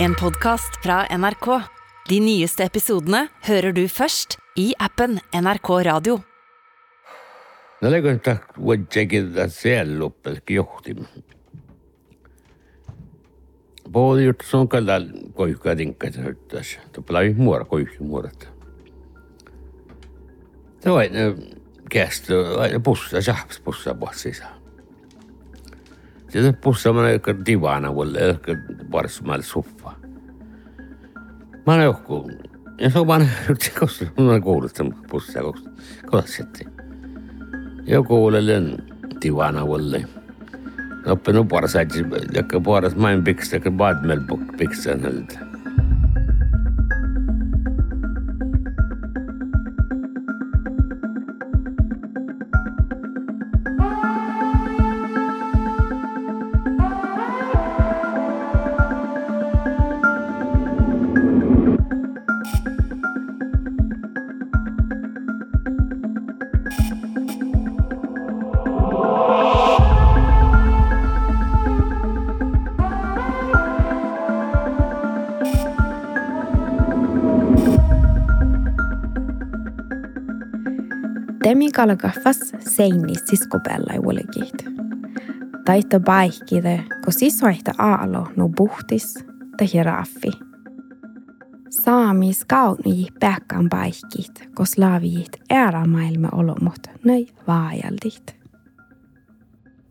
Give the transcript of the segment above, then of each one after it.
En podcast från NRK. De nyaste episoderna hör du först i appen NRK Radio. No leggo takt wajjakin da sello pelki johtim. Pohdi juttu sun kallal koihka tinkkas hyttas. Tuplavi muora koihki muorat. Tuo aina kästö, aina pussa, sahps pussa puhassa sisään. Entonces pusimos que divana, bolle, que bares mal soffa. Mä johku, ja se on vaan yksi, kun koulusta pussia, kun sitten. Ja koululle divana, bolle. Oppinut parsaat, ja paras main pikstä, kun baad meillä pikstä näiltä. Temi kalkaffas seini siskopella i olegit. Taita baikide, ko sisoihta aalo no buhtis ta hiraffi. Saamis kauni päkkän baikit, ko slaavit ära maailma olomot nöi vaajaldit.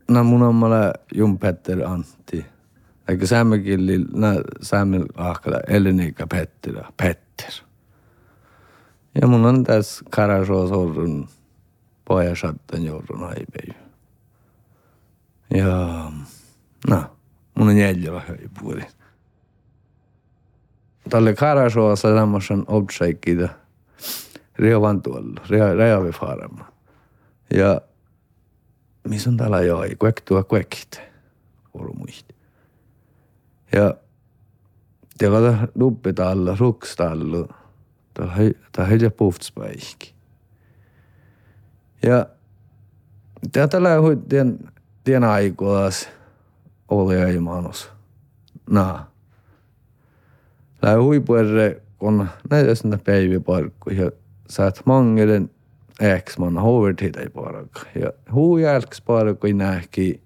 No mun on mulle Jum Petter Antti. Eikä saamekielillä, no saamen ahkala Elenika Petter, Petter. Ja mun on tässä Karasoos orrun pojasattan joudun aipeju. Ja no, mun on jäljellä höipuoli. Tälle Karasoossa semmoisen obseikkiitä Riovan tuolla, Reavifaarama. Ja missä on täällä joi, kuektua kuekit, muista. Ja teillä duppi täällä, ruks täällä, täällä heitä puhtspäihki. Ja tätä lähui tien, tien aikoas oli ei manus. Na. Lähui puerre, kun näitä sinne päiviparkku ja saat mangelen eksman hovertida i park. Ja huu jälks parkku i nähki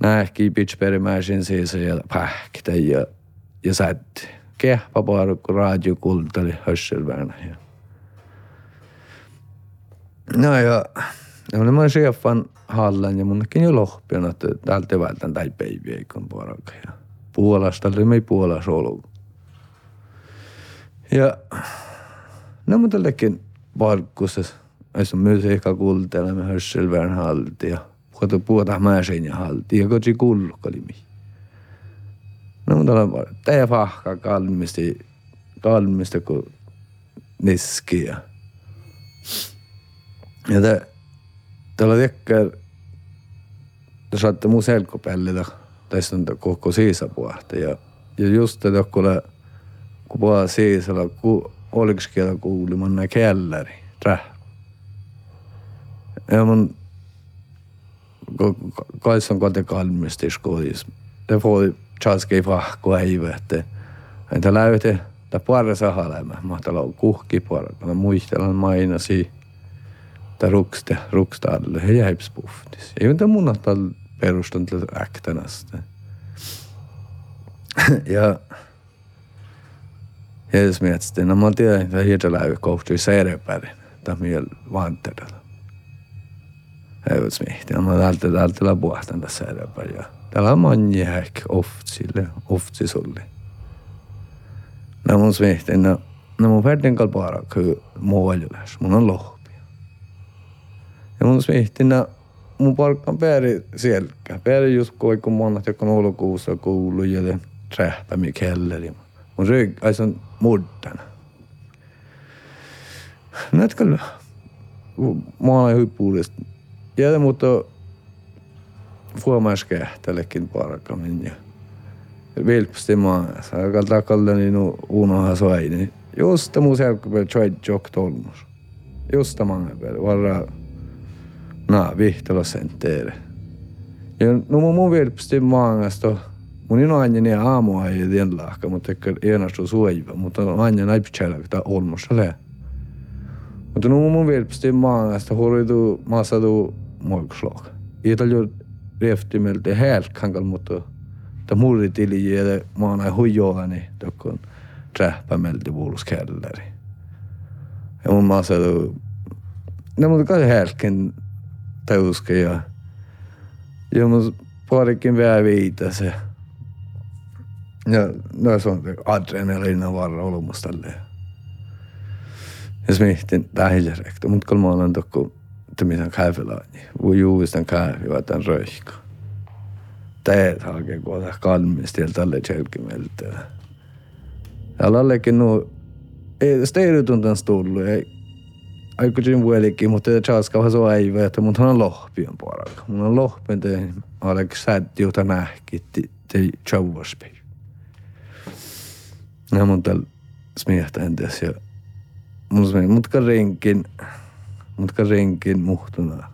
nähki pitchperimäisen siis ja pähkitä ja ja saat kehpa parkku radiokultali hörselvärna. Ja No ja, ja mä chefan hallan ja munkin jo lohpion, että täältä vältän tai päiviä kun poraka. Ja Puolasta oli me Puolassa ollut. Ja no mutta tällekin parkkussa, jos on myös ehkä me hörselvään halti ja puhuta puhuta mäsin ja halti ja kotsi kulkali mi. No mutta on vaan, tää fahka kalmisti, kalmista kuin niski ja ja te, te olete ikka, te saate mu selkopällida tästä koko siisapuhta ja, ja just te tokkole, kun puhua siisalla, ku, oliks kielä kuuliman nää kelleri, träh. Ja mun kais on kote kalmistis kodis. Får chaskei fahko äivä, että entä läyte, ta parra sahalema, mahtala kuhki parra, kun muistellaan mainasi ta rukste, rukstaadelle he jäips puhtis. Ei ole mun tal perustan tällä äktänästä. ja jos miettii, no mä tiedän, että hiitä läyvä kohtui serepärin, tämä miel vanterella. Eivät miettiä, no täältä täältä puhtan tässä serepärin. Ja täällä on manji ehkä oftsille, oftisulle. No mun miettii, no, mun perdin kalpaara kyllä muojuläs, mun on lohko. Ja mun smihtinä mun palkka on pääri selkä. Pääri just kun monat, jotka on olokuussa kuullut ja trähpämi kelleri. Mun rygg, ai se on muddana. Näet kyllä, mä olen huippuudesta. Ja mutta fuomaiskähtällekin parkamin ja vilpsti maassa. Ja takalle niin unoha soini. Just mun selkäpäällä tjoit jok tolmus. Just tämän päällä. Varra na vihtelo senteere. Ja no mun mun vilpsti maangasta Mun on aina niin aamua ei tien lahka, mutta ehkä enästä suojiva, mutta aina näin pitkällä, että olmossa lää. Mutta nu mun vilpsti maanasta horidu maasadu moikslag. Ei talju reftimeltä häälkankal, mutta ta murritili ja maana huijoani tokkon trähpämelti puoluskälläri. Ja mun maasadu ne mun kai hälken tauske ja mun parikin vähän viitä se. Ja no se on adrenaliina varra olemus tälleen. Ja så mietin lähilerekto, mutta kun mä olen tokko, että mitä kävelääni. Voi juuistan kävi, tämän röihka. Teet hakee kuota kalmista ja tälle tjelkimeltä. Ja lallekin nu, ei steirytuntan tullut, ei aikuisin vuolikin, mutta chaska har så ei vet mutta han lohpion puolella. Mun on lohpen te alek sätti jota nähki te chauvarspi. Ja mun täl smiehtä entäs ja mun smiehtä, mut ka renkin, mut ka renkin muhtuna.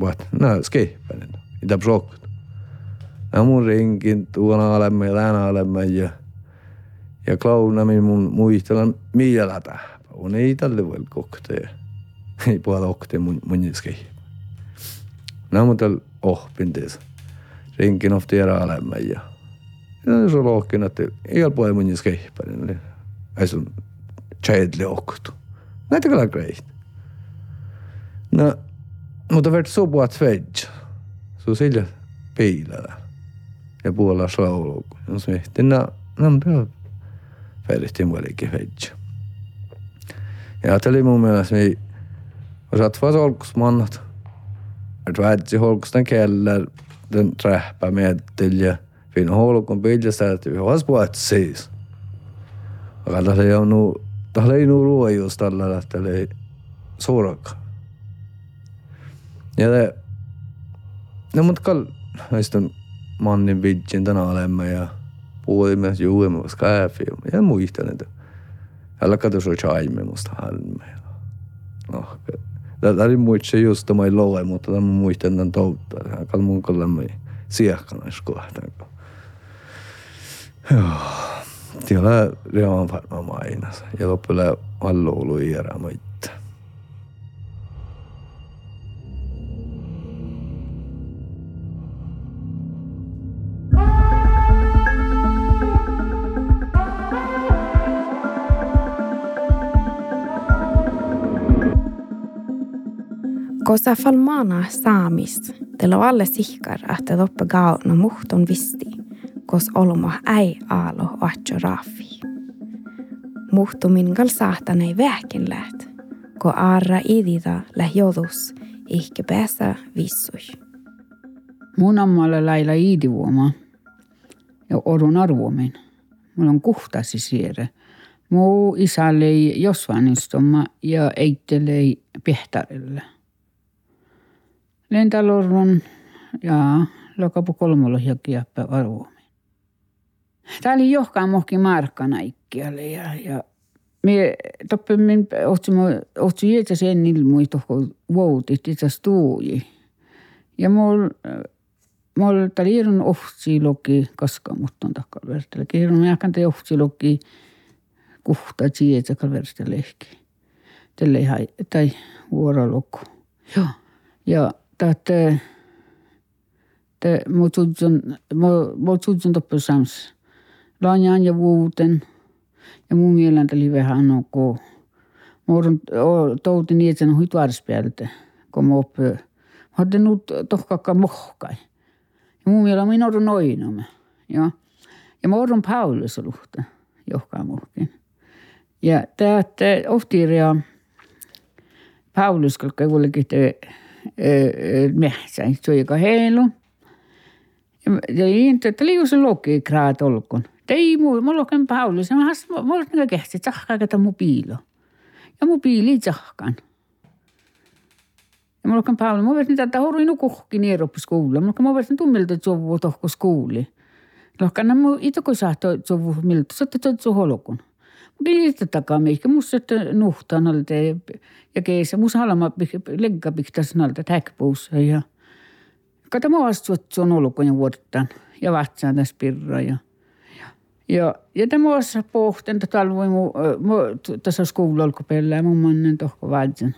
Vat, nää skeipäinen. Itä brokut. Ja mun renkin tuona alemme ja tänä alemme ja ja klaunamin mun muistelan miellä tähpä. On ei tälle voi koktea. Ei puhuta okte mun munniskei. Nämä mun. Rinkin of tiedä alemme ja ja se on lohkin, että ei ole puhuta munniskei. Ei sun tjädle oktu. Näitä kyllä greit. No, mutta vart så på att svedja. Så sillä piilellä. Ja puolella slaulu. Ja se ehti, no, no, no, färdigt i muolikin vedja. Ja ajattelin mun mielestä, solkusmannat. Että väitsi holkustan keller, den trähpä meettil ja fin holkun piljasta, että vi har puhut siis. Ja tällä ei nu, tällä ei nu ruojus tällä, että ei suurakka. Ja det, no mut kall, näistä mannin vidjin tänä olemme ja puhuimme juuimme kääfi ja muistan, että älä katso se chaimme musta halme. No, Tämä oli muitse just tämä ei loe, mutta tämä muistan tämän toutta. Kall mun kolla me siehkana kohta. Joo. Tiellä reon varmaan mainas. Ja loppuilla alluulu iärä moitta. Kosa falmana saamis, teillä on alle sihkar, että toppe gao no muhton visti, kos olma ei aalo vaatso raafi. Muhtumin gal saatanei vähkin läht, ko aara idida läh jodus, ihke päässä vissui. Mun ammalla lailla iidivuoma ja orun arvomin. Mulla on kuhtasi siere. Mu isallei josvanistoma ja eittelei pehtarille. Lentalorron ja lokapu kolmolla hiekkiäppä arvomin. Tää oli johkaan mohki markkana ikkialle ja, ja me toppemmin otsimme otsi jätä sen ilmui tohko vuotit itse stuuji. Ja mul mul ta liirun ohtsi loki kaska mutton takkal vertele. Kiirun jääkän te ohtsi loki kuhta tiedä kalverstele ehkä. Tälle tai vuorolokku. Joo. Ja tätä te mutsutsun mutsutsun toppu sams. Lanjan ja vuuten. Ja mun mielen tuli vähän no ko. Morun touti niin, että sen huit varspäältä. Kun mä oppi. Mä hadde nu tohkakka mohkai. Ja mun mielen minä orun noinamme. Ja, ja mä orun Paulus luhta. Johkaa muhkin. Ja tämä ohtiiria Paulus, koska kuitenkin te se oli heilu. Ja inte, että liu se loki kraat olkon. Ei muu, mulla on Paulus, mä has, mulla on niinku kehti, tsahkaa kata mu piilo. Ja mu piili tsahkan. Ja mulla on Paulus, mä vertin tätä horuinu kuhki nieroppu skuulla. Mulla on tummilta tsovu tohko skuuli. Lohkan mu kun saa tsovu miltä, sotte tsovu holokun. Niitä takaa meikä musta, että nuhtaan alta ja, ja keessä. Musta halama legga piktas nalta täkpuussa ja Kata mua astuot on ollut kun vuodetaan. ja vatsaan tässä pirra ja ja, ja tämä osa pohten, että talvoi mu, mu tässä skoulalla, kun pelää mun mannen tohko vaatsen.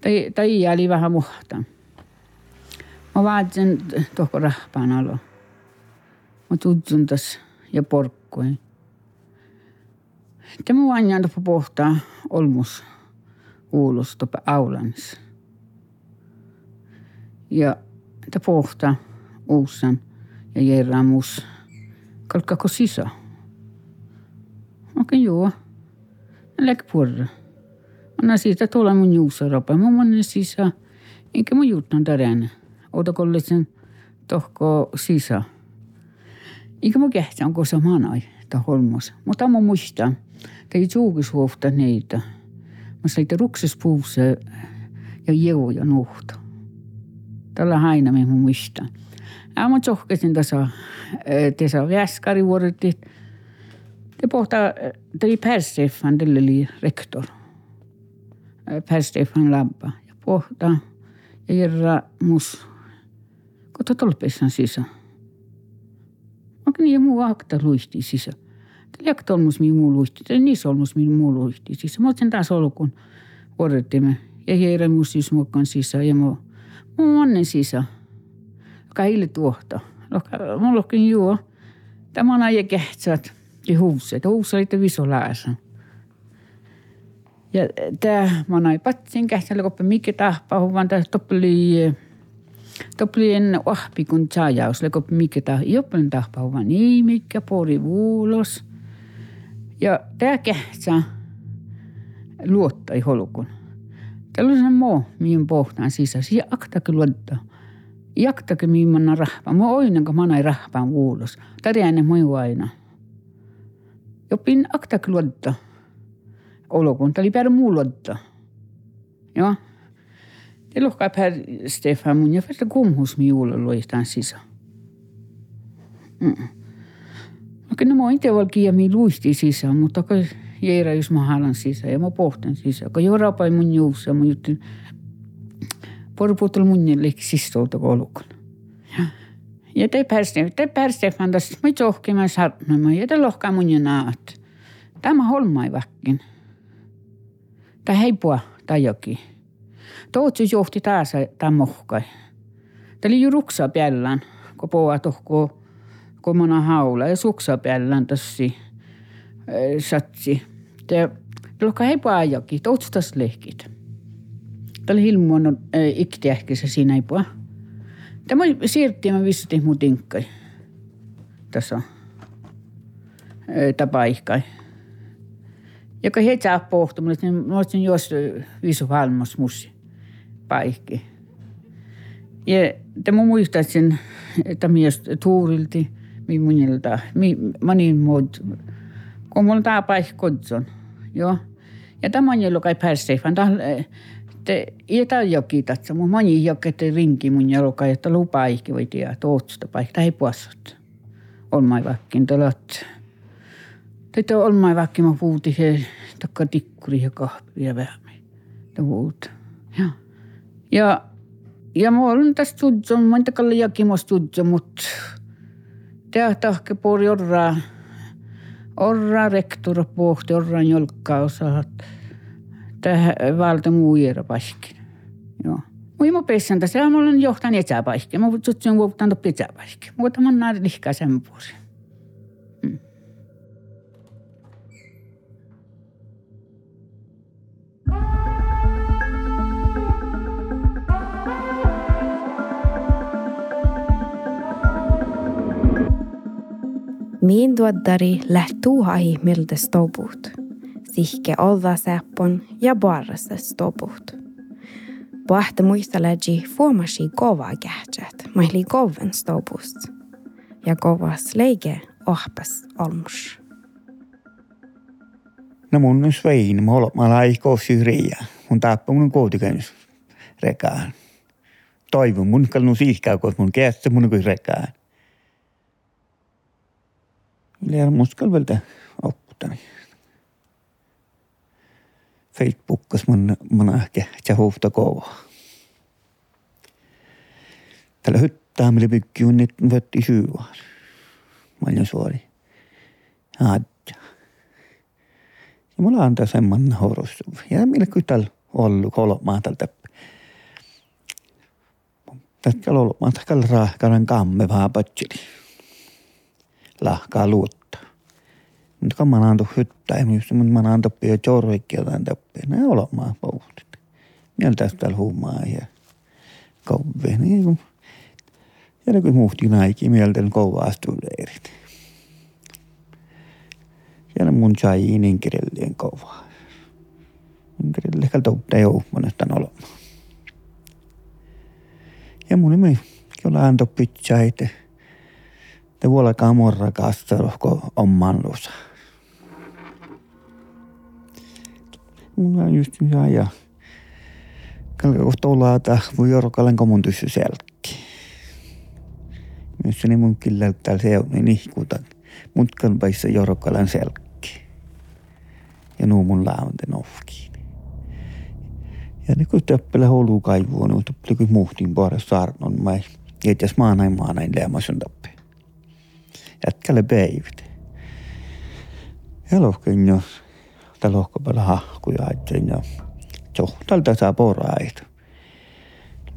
Tai, tai jäli vähän muhta. Mä vaatsen tohko rahpaan alo. Mä tutsun tässä ja porkkoin. Tämä vanjan tohko pohtaa olmus kuulus tohko aulans. Ja tämä pohtaa uussan ja jerramus kalkkako sisään. Okei, joo. Lägg porra. Anna siitä tuolla mun juusaropa. Mä monen sisä. Enkä mun juttan tarän. Ota kollisen tohko sisä. Eikä mun onko samanai ta holmas. Ma tammo muista. Ta ei suugis huofta neitä. Mä sai ta rukses puuse ja jõu ja nuhta. Tällä aina me muista. Ja mä tsohkasin tasa, eh, tesa väskari vuodetit. Te pohta, te oli Persefan, tälle oli rektor. Eh, Persefan labba. Ja pohta, ja järra mus, kun ta tolpessan sisään. Onko niin muu akta luisti sisä. Tällä akta olmus mii muu luisti, tällä niissä olmus mii muu luisti sisä. Mä otin taas olkun vuorottimme. Ja jerra mus siis mukaan sisä ja muu, muu onnen sisä. Joka hille tuohta. Mulla onkin juo. Tämä on ajan kehtsät i huset. Huset oli visoläässä. Ja tämä mä näin patsin kähtsellä, kun mikä tahpaa, vaan tämä toppeli, toppeli en ohpi, kun saajaus, kun mikä tahpaa, joppelen tahpaa, vaan niin mikä pori vuulos. Ja tämä kähtsä luottai holkun. Tällaisen muu, mihin pohtaan sisässä, ja aktakin luottaa. Jaktakin mihin mä rahpaan. Mä oinen, kun mä näin rahpaan vuulos. Tarjäänen muu aina. Jopin akta luotta. Olokunta oli per muu luotta. Joo. Det lohkaa per Stefan mun ja fasta kumhus mi juulla loistaan sisä. Mm. Okei, no mä itse valkia mi luisti sisään, mutta kun jäärä jos mä halan sisään ja mä pohtan sisään. Kun joo rapai mun juussa, mä juttin porpuutul mun jällekin sistolta koulukon. Ja te pärste, te pärste fantas, mä johki mä sarnama, ja te lohkaa mun naat. Tämä holmai väkkin. Tää heipua tai jokin. Tootsi johti taas tämä mohkai. Tää oli ju ruksa päällään, kun poa tohko komana haula ja suksa päällään tossi satsi. Te lohkaa heipua jokin, tootsi taas lehkit. Tää oli hilmuon iktiähkissä siinä heipua. Tämä siirttiin mä vissutin mun tinkkai. Tässä tapaihkai. Joka heti saa pohtu, mutta mä olisin jos visu halmos mussi paikki. Ja tämä muistaa sen, että mies tuurilti, minunilta, monin muut, kun mulla tämä paikka kodson. Joo. Ja tämä on kai pääsee, vaan te ietä joki tatsa mun moni jokette rinki mun jalka että lupa ikki voi tiedä tootsusta paikka ei puossut. Olmai vakkin tolot. Tätä olmai vakki mä puhutin se takka tikkuri ja kahvi ja vähmi. Ja muut. Ja. Ja, mä olen tässä tudson, mä en takalle jakimos tudson, mutta tämä tahke puoli orraa. Orraa rektora pohti, orraa jolkkaa osaa tähän valta muujera paskin. Joo. Mui mo pessan tässä mulla on johtan etsäpaikki. Mä tutsun vuotan toppi etsäpaikki. Mutta mä näin lihkaa sen puolen. Min tuoddari lähtuu hahi miltä stobut sihke seppon ja barrassa stoput. Pohta muisteläji fuomasi kova kähtsät, mahli koven stopust. Ja kovas leike ohpas olmus. No mun on svein, mä olen, olen syrjiä. Mun tappa mun koutikäynys rekaan. Toivon mun kalnu siihkää, koska mun kästä mun kuin rekaan. Vielä muskal vältä opputani. Facebookas mun, mun ehkä tjahufta kovaa. Tällä hyttää, millä pykki on nyt vötti syyvään. Mä suori. Adja. Ja mulla on tässä semmoinen horus. Ja millä täällä ollut kolmaa tältä. Tätä ollut matkalla raahkaran kamme vaan patsili. Lahkaa luottaa. Mutta kun mä annan hyttää, ja minusta mun mä annan toppia jorvikkia tämän toppia. Ne olemaan pouhtit. Mieltä täällä huumaa ja kovve. Niin kuin ja kun muhti naiki mieltä kovaa studeerit. Ja mun sai inkirellien kovaa. Inkirelle kalta ei ole monesta olemaan. Ja mun nimi kyllä anto pitsäite. Te vuolakaan morra kastarohko oman lusa. Mulla on just hyvä ja kalka kohta ollaan, voi jorkalen komun tyssy selkki. Myös ne mun kyllä täällä se on niin ihkuta. Mutkan paissa jorokkalan selkki. Ja nuu mun launten ofkiin. Ja ne kun töppelä holu kaivuu, niin töppelä kun muhtiin puolella saarnon mai. Ja jos maanain maanain leemas on tappe. Jätkälle päivät. Ja lohkin jo. Tää lohkopäällä hahkuja ajattelen ja tältä saa poraita.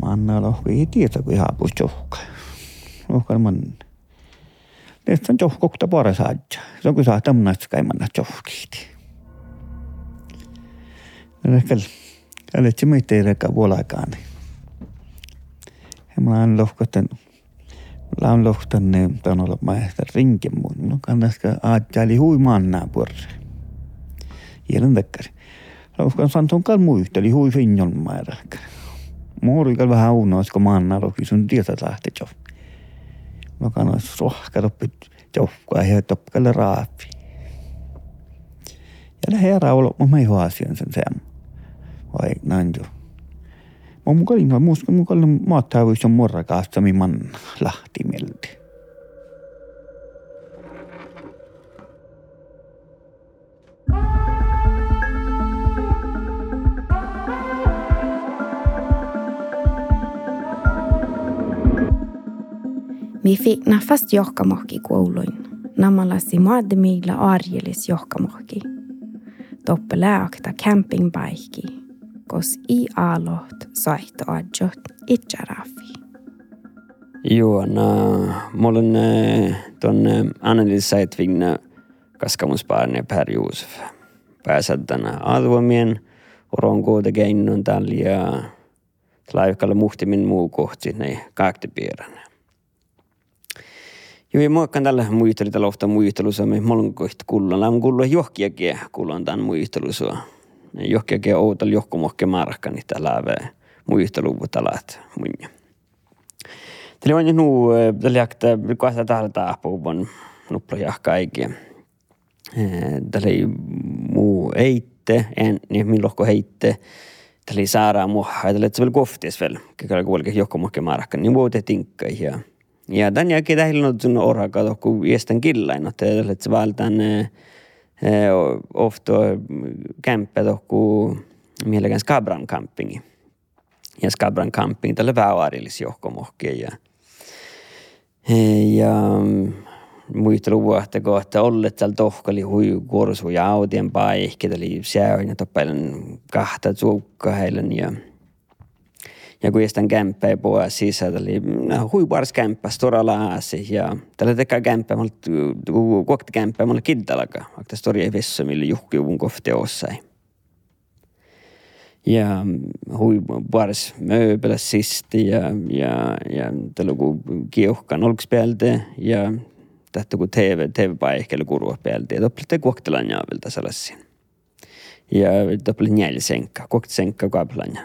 Mä annan lohki ei tiedä, kun ihan puus johkaa ohjelman Nyt on johkokta paras aja. Se on kun saa tämmöistä käymään johkiiti. Ehkä Älä mitte ei reka vuolakaan. Ja mä oon lohkotan, mä oon lohkotan ne, tämän olla mä ehkä rinkin mun. No kannaska ajatteli hui mannaa puolella. Hielen tekkari. Lohkan santun kal muisteli hui finjon. Muuri vähän unois, kun manna lohki sun tietä lähti johon. Mä kannan sohkaruppi joukkoa ja topkalle raapi. Ja lähe raulo, mä ei asian sen sen. Vai näin jo. Mä mun kalin, muistan, mun kalin maattavuus on morrakaasta, man lahti mielti. Mi fick nafast johkamohki kouluin. Namalasi maademigla arjelis johkamohki. Toppe lääkta campingbaikki, kos i aalot saihto adjot itsarafi. Joo, no, mulla on tuon Annelies Seitvigna kaskamuspaarne Per Juusef. Pääsättänä arvomien, oron kuitenkin on täällä ja laivkalle muhtimin muu kohti, ne kaaktipiirän. Joo, mä kan tällä ofta muistelussa, me molonkoit kullan. Lämmö kullan johkiakin kullan tämän muistelussa. Johkiakin outal johkomohke markka, niin tällä muistelu talat munja. Tällä on nu, tällä jakta, kohta täällä taapuvan nuppla jahka eikä. Tällä ei muu eitte, en, niin millohko heitte. Tällä saadaan muha, tällä et se vielä koftis vielä, kyllä kuulikin johkomohke markka, niin muuten tinkkai ja ja tämän jälkeen tähillä on sun oraka kun iestän killain, että se valtaan ofta kämppä tohku mielekään Skabran campingi. Ja Skabran camping tällä väärällis johkomohkia ja ja muistelu vuotta kohta ollet täällä tohkali hui kursu ja autien paikki, eli siellä ja toppelen kahta suukka heilen ja Ja kui esitän kämppejä pois sisällä, eli huipuars kämppäs toralla aasi. Ja tällä tekää kämppä, mulla kuokti kämppä, mulla kiddalaka. Akta storia ei vessu, millä juhkiuvun kohti ossai. Ja huipuars mööbeläs sisti ja, ja, ja tällä kun kiuhkan olks päältä ja tähtä kun TV, TV-paikkeilla kurua päältä. Ja toppilta kuoktilan jaavilta sellaisin. Ja toppilta njälsenka, kuoktisenka kaplanja.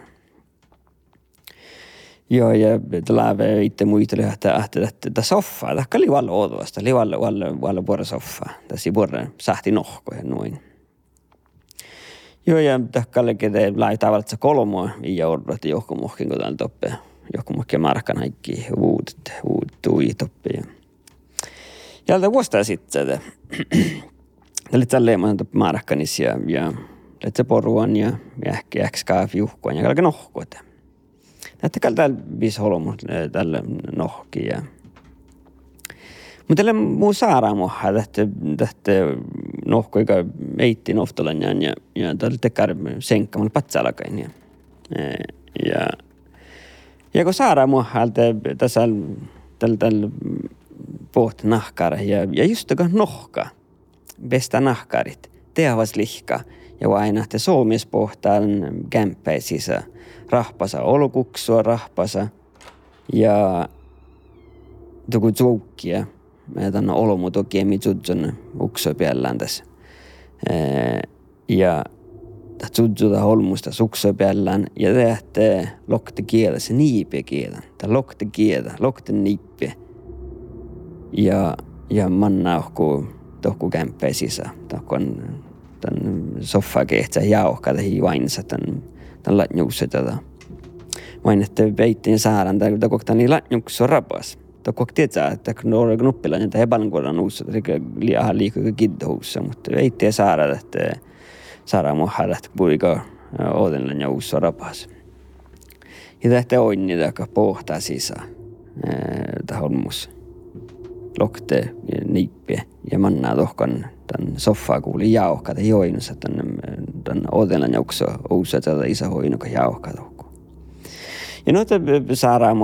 Joo, ja tällä itse muisteli, että, että, että, että soffa, että oli valla odosta, oli valla, valla, valla puolella soffa. Tässä puolella sähti nohko ja noin. Joo, ja tähkälle kete lai tavallaan kolmoa, ja ordat johkomohkin, kun täällä toppe, johkomohkin markkan haikki uudet, uudet tui toppe. Ja täältä vuostaa sitten, että Tällä tälleen mä markkanis ja, ja Letse poruan ja ehkä skaafi juhkuan ja kalka nohkoita. Näyttäkää täällä viisi holmu tälle nohki. Ja... Mutta tällä muu saara muha, että, että nohko eikä eitti noftolan ja, ja, ja tällä tekar senkkamalla patsalakain. Ja, ja, ja kun saara muha, että tässä tällä, tällä poht nahkar ja, ja just kun nohka, bästa nahkarit, teavas lihka ja aina pohtaan kämppäisissä rahpasa olukuksua rahpasa ja tuku tsuukkia me tänne olomu toki emi tsutsun ukso peallään tässä. Ja tsutsuta holmusta sukso peallään ja tehte lokte kielessä niipe kielen. Tai lokte kielä, lokte niipe. Ja, ja manna ohku tohku kämppä sisä. Tohku on tämän soffa kehtsä jauhka tai juainsa tämän, tämän latnjuussa tätä. Vain että veittiin saadaan, tai kun kohta niin latnjuussa rapas ta kok tietää, että nuori knuppilla niitä epälankoilla uussa, eli liian liikaa kiddohuussa, mutta ei tee saada, että saada muhada, että puika ootella ja uussa rapas. Ja tähtä on niitä, jotka pohtaa sisään tähän mus. Lokte, niippiä ja mannaa tohkan tämän soffaa kuuli jauhka, tai joinussa tämän, tämän ootella ja uussa tätä isä hoinuka jauhka tohkan. Ja noita saadaan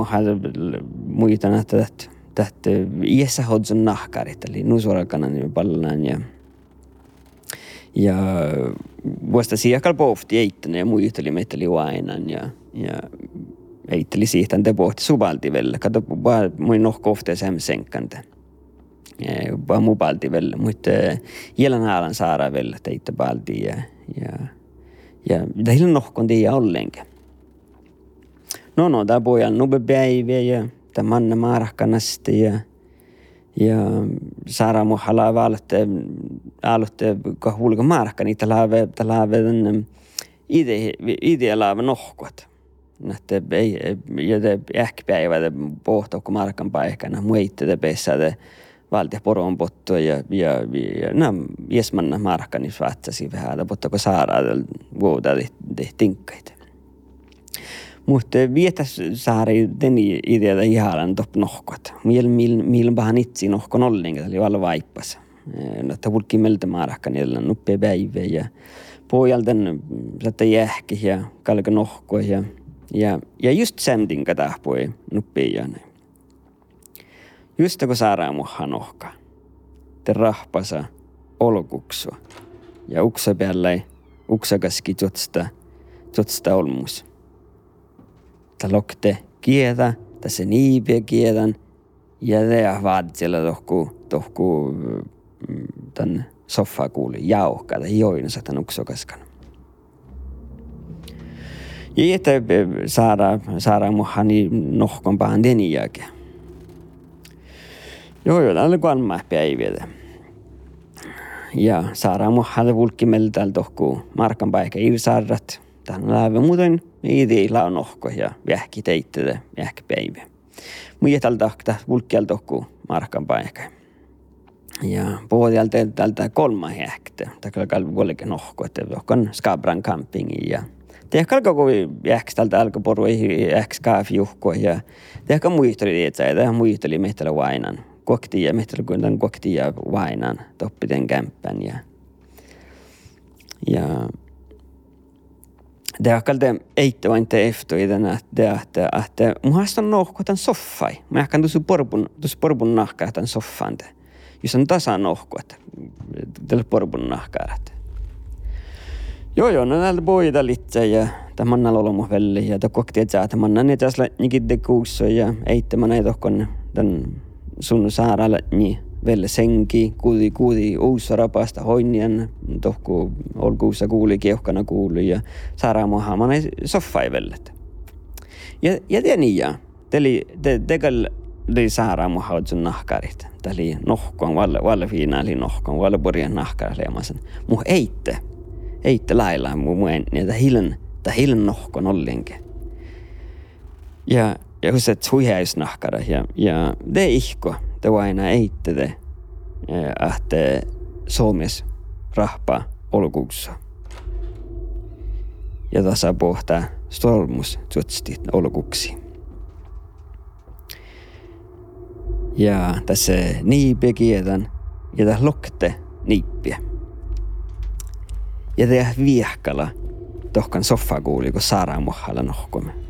muistan, että tähtä iässä hodson nahkarit, eli nusurakana niin pallan ja ja vuosta sijakal pohti eittänä ja muisteli meitä liuainan ja, ja eitteli siihen te pohti subalti velle. Kato, vaan mui noh kohteen sen. Mubalti velle, mutta jälän alan saada velle teitte balti ja, ja, ja, ja heillä nohkon tiedä ollenkaan no no tää pojan nube päiviä ja tämä manna maarahkanasti ja ja saara mu halava aloitte aloitte kahulka maarahka niitä laave laave tänne ide ide laave nohkot. Nähtä ei ja te ehkä päivä te pohto kun maarahkan paikana muitte te pessä te valtia poron pottua ja ja ja nämä jesmanna maarahkani svatsasi vähän mutta kun saara vuoda tinkkaita mutta vietäs saari teni ideata ihalan top nohkot. Miel mil mil bahan itsi nohkon ollenkaan, eli valla vaippas. No ta vulki meltä maarakka niillä nuppe päivä ja pojalten satta jähki ja kalka nohko ja ja, ja just sämtin katahpoi nuppe ja kun saadaan muha nohka. Te rahpasa olkuksu ja uksa päällä uksakaski totsta, totsta olmus ta lokte kieda, ta se niipiä kiedän ja te siellä tohku, tohku tän soffa kuuli jauhka tai joinsa tän uksokaskan. Ja että saada, saada muhani nohkon pahan den jälkeen. Joo, joo, täällä on päiviä. Ja saadaan muhani vulkkimeltä tohku markan paikka ilsaarrat. Tähän lähde muuten Iidillä on ohko ja vähki teittele vähki päivä. Muijalta tahta vulkkialta ohku markan paikka. Ja pohjalta tältä kolma häktä. Tämä kalvi kuitenkin ohko, että ohkon Skabran campingin ja Tehdä kalka kui jäks tältä alkaporui jäks kaafi juhko ja tehdä muisteli tehdä muisteli mehtälä vainan. Kokti ja mehtälä kuin tämän kokti ja vainan toppiten kämppän ja ja det jag kallade eitte vain te efter i den att det att att muhasta nohko tämän soffai. Mä ehkä tuossa porbun tuossa porbun nahkaa tämän soffan. Jos on tasa nohko että porbun nahkaa. Joo joo, no näiltä boida litse ja tämä manna lolomu velli ja tämä kokti että että manna ne tässä nikin de kuusso ja eitte mä näitä tämän sun saaralle niin velle senki, kuudi kuudi uussa rapasta hoinnian, tohku olkuussa kuuli, keuhkana kuuli ja saadaan mahamane soffai vellet. Ja, ja te niin ja, teli, te, tekal li saadaan mahautsun nahkarit. Teli nohkon, valle, valle fiinaali nohkon, valle porjan nahkarit leemasen. Muh eitte, eitte lailla mu muen, ja ta hilen, ta hilen nohkon ollenke. Ja, ja kun se huihäis nahkara ja, ja te ihko, te aina eitte te ähtee Suomessa rahpa olkuussa. Ja tässä pohtaa stolmus tuotsti olkuksi. Ja tässä niipiä kietän ja tässä lokte niippiä. Ja tämä viehkala tohkan soffakuuli, kun saadaan muhalla nohkomme.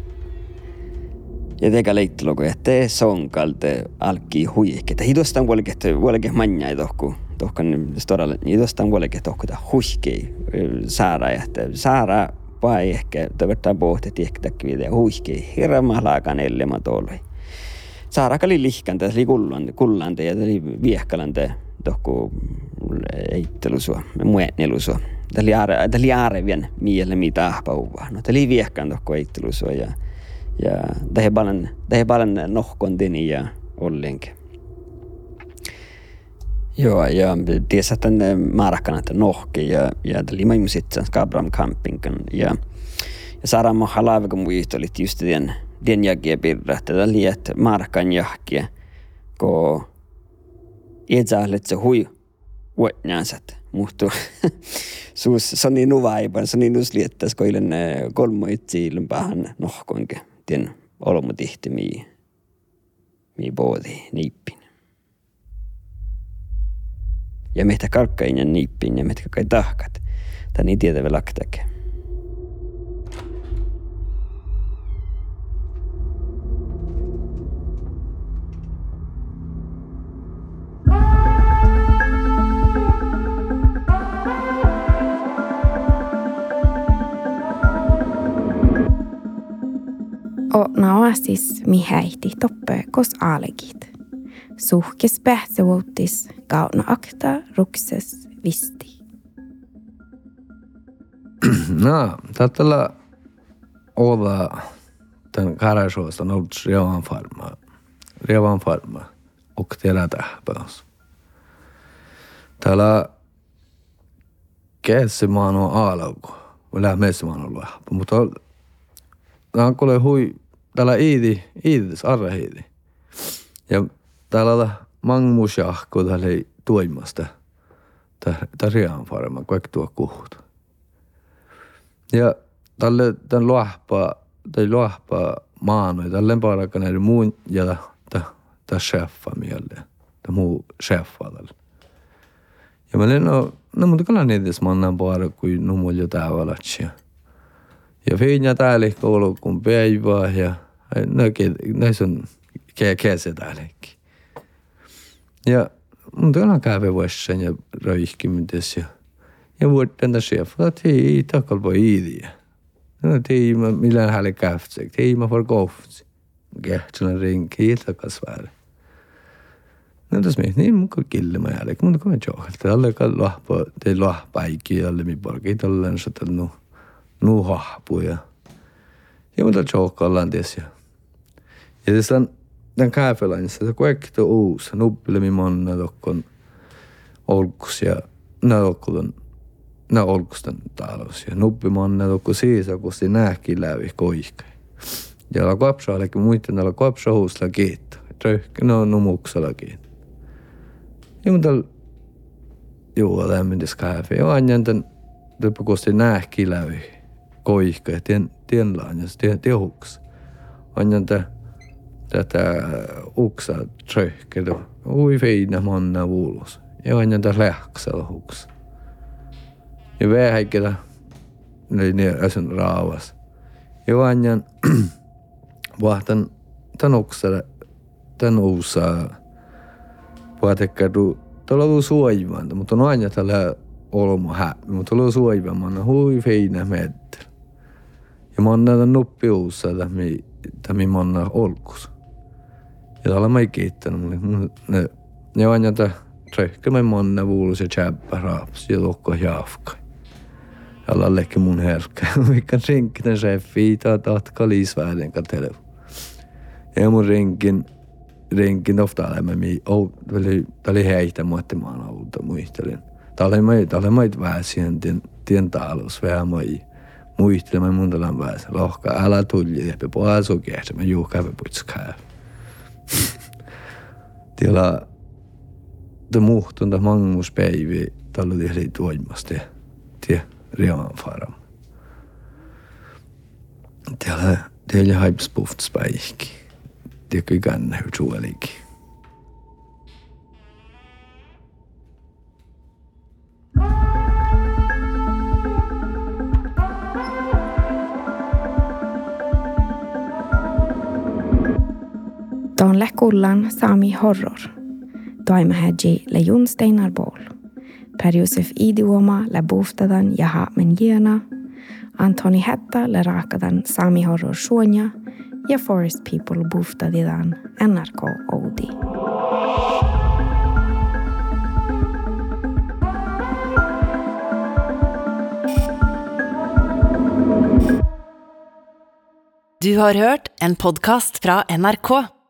Ja teka leittelu, kun te sonkalte alki huihke. Tai hidostan vuolike, vuolike manjai tohku. Tohkan storalle, hidostan vuolike tohku ta huihke. Saara ja saara pai ehkä, toivottaa pohti, ehkä takki vielä huihke. Hirma laakan ellema tolvi. Saara kali lihkan, tässä oli kullan, kullan ja tässä viehkalan tohku eittelusua, muetnelusua. Tämä oli äärevien mielle mitä ahpauvaa. No tämä oli viehkan tohku eittelusua ja ja det är det är bara en nohkondin ja ollenkin. Joo, ja ties että ne määräkkänä että nohki ja, ja det lima sitten skabram campingen ja. Ja saadaan mä halaavika muistolit just den den jakia pirra, tätä liet määräkkän jahkia, ko ietsäälet se hui vuotnäänsät muhtu suus soni nuvaipan, soni nusliettas koilen kolmo itse ilman päähän nohkoinkin tien olmo tihti mi, mi boodi niippin. Ja meitä kalkkain niippin ja meitä kai tahkat. Tää niin tietävä laktake. O naoasis mihäihti toppe kos aalekit. Suhkes pähtsävuuttis kauna akta rukses visti. No, tällä olla den karasjosta on ollut revan farma. Revan farma. Och teillä tähpäys. Täällä käsimaan on aalauko. Või messimaan on luohpa. Mutta on kuule hui täällä iidi, iidis, arrahiidi. Ja täällä mangmusjahko täällä ei tuimasta. Tää riaan farma, kaikki tuo kuhut. Ja tälle tämän luohpa, tai luohpa maano, tälle parakana muun ja tämä cheffa mieleen. Tämä muu cheffa tälle. Ja mä olin, no, no mutta kyllä niitä mannan paara, kuin numuljo täällä Ja fiinja täällä koulukun päivää ja näissä on käse täälläkin. Ja mun tänään käve vuosien ja roihkimites ja ja vuoden där chef att hei takal på idiä. No tei mä millään hälle käftsek, tei mä for gofts. Kähtsän rinki iltakas väärä. No tässä me niin mun kille mä jälleen, mun kun johon. Tällä kall lahpa, te lahpa ikki jalle mi porki tollen så tällä nu nu hahpu ja ja mun johon ties ja siis ta on, ta on käepealainen, se kaikki on uusi, nuppilemmin monen lokkon olkus ja ne lokkut on, ne olkust on talous ja nuppimaan ne lokku siis, kun se nähkin läpi koikka. Ja la kapsaallakin muiden alla kapsaahuusla kiittää, röhkä, no numuksella kiittää. Ja mun tällä juo lämmintis kahvi, ja annan tämän lõpukosti nähkin läpi koikka ja tien, tienlaan ja tien tehuks. Annan tämän tätä uksa tröhkelö. Ui feinä manna vuulos. Ja annan tässä lähksellä huks. Ja vähäikellä oli ne asun raavas. Ja annan vahtan tän uksella tän uusaa puhutekadu tuolla on suojivanta, mutta on aina tällä olmo häppi, mutta tuolla on suojivanta, hui feinä meddel. Ja oon näitä nuppi uussa, tämä manna olkus. Ja mä ei kiittänyt mulle. Ne, ne aina tä trekkä manna vuulus ja tjäppä raaps ja lokko jaafka. Ja lallekin mun herkkä. Mikä rinkki tän chefi, tää tatka liisvääden ka telefon. Ja mun rinkin, rinkin ofta olemme mi, oh, oli, oli heitä muotti maan outa muistelin. Oli mai, tää oli mai väsien tien, tien taalus, vähän mai muistelemaan mun talan päässä. Lohka, älä tulli, ja po asukeessa, mä juu käve putskaa. Tiellä det muhtun da mangmuspäivi talu tehli tuoimasti tie riaman faram. Tiellä tiellä haipspuft späihki. Tie kui ganne Don lekullan Sami Horror. Toima häji le Jun Steinar Bol. Per Josef Idioma le boftadan jaha Menjena. Antoni Hetta le rakadan Sami Horror Suonja ja Forest People boftadidan NRK Oudi. Du har hört en podcast från NRK.